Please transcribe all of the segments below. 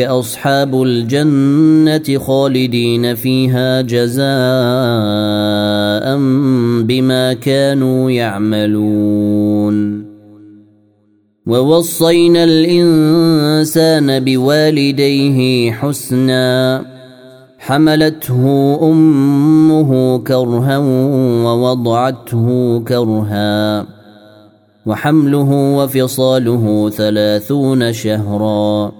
أصحاب الجنة خالدين فيها جزاء بما كانوا يعملون. ووصينا الإنسان بوالديه حسنا حملته أمه كرها ووضعته كرها وحمله وفصاله ثلاثون شهرا.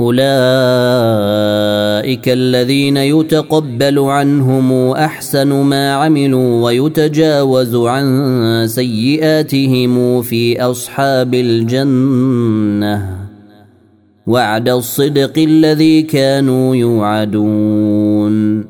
أولئك الذين يتقبل عنهم أحسن ما عملوا ويتجاوز عن سيئاتهم في أصحاب الجنة. وعد الصدق الذي كانوا يوعدون.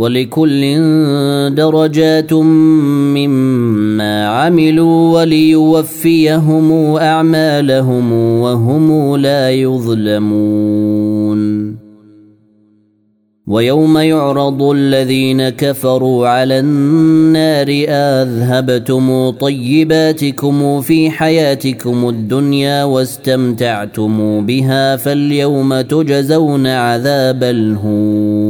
ولكل درجات مما عملوا وليوفيهم أعمالهم وهم لا يظلمون. ويوم يعرض الذين كفروا على النار أذهبتم طيباتكم في حياتكم الدنيا واستمتعتم بها فاليوم تجزون عذاب الهون.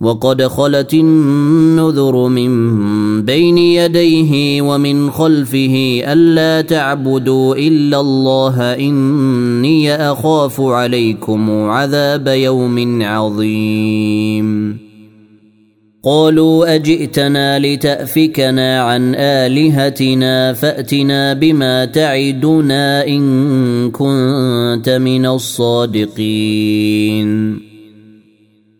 وقد خلت النذر من بين يديه ومن خلفه ألا تعبدوا إلا الله إني أخاف عليكم عذاب يوم عظيم. قالوا أجئتنا لتأفكنا عن آلهتنا فأتنا بما تعدنا إن كنت من الصادقين.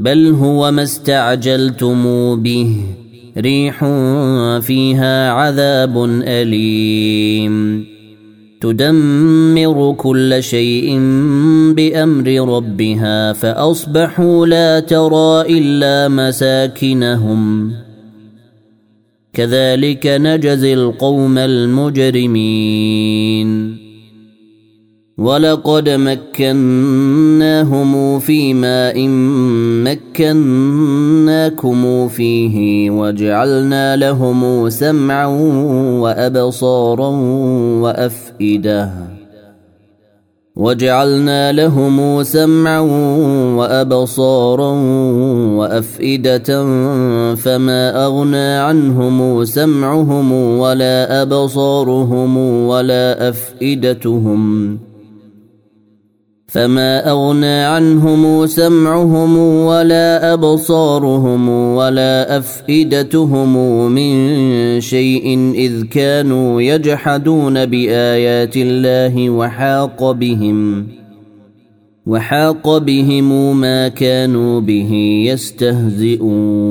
بل هو ما استعجلتم به. ريح فيها عذاب أليم. تدمر كل شيء بأمر ربها فأصبحوا لا ترى إلا مساكنهم. كذلك نجزي القوم المجرمين. ولقد مكناهم في ماء مكناكم فيه وجعلنا لهم سمعا وابصارا وافئده وجعلنا لهم سمعا وابصارا وافئده فما اغنى عنهم سمعهم ولا ابصارهم ولا افئدتهم فما اغنى عنهم سمعهم ولا ابصارهم ولا افئدتهم من شيء اذ كانوا يجحدون بايات الله وحاق بهم وحاق بهم ما كانوا به يستهزئون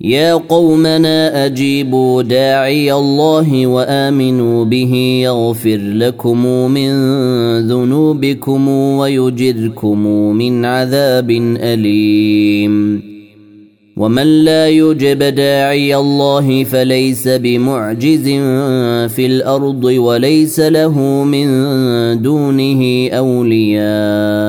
يا قومنا اجيبوا داعي الله وامنوا به يغفر لكم من ذنوبكم ويجركم من عذاب اليم ومن لا يجب داعي الله فليس بمعجز في الأرض وليس له من دونه اولياء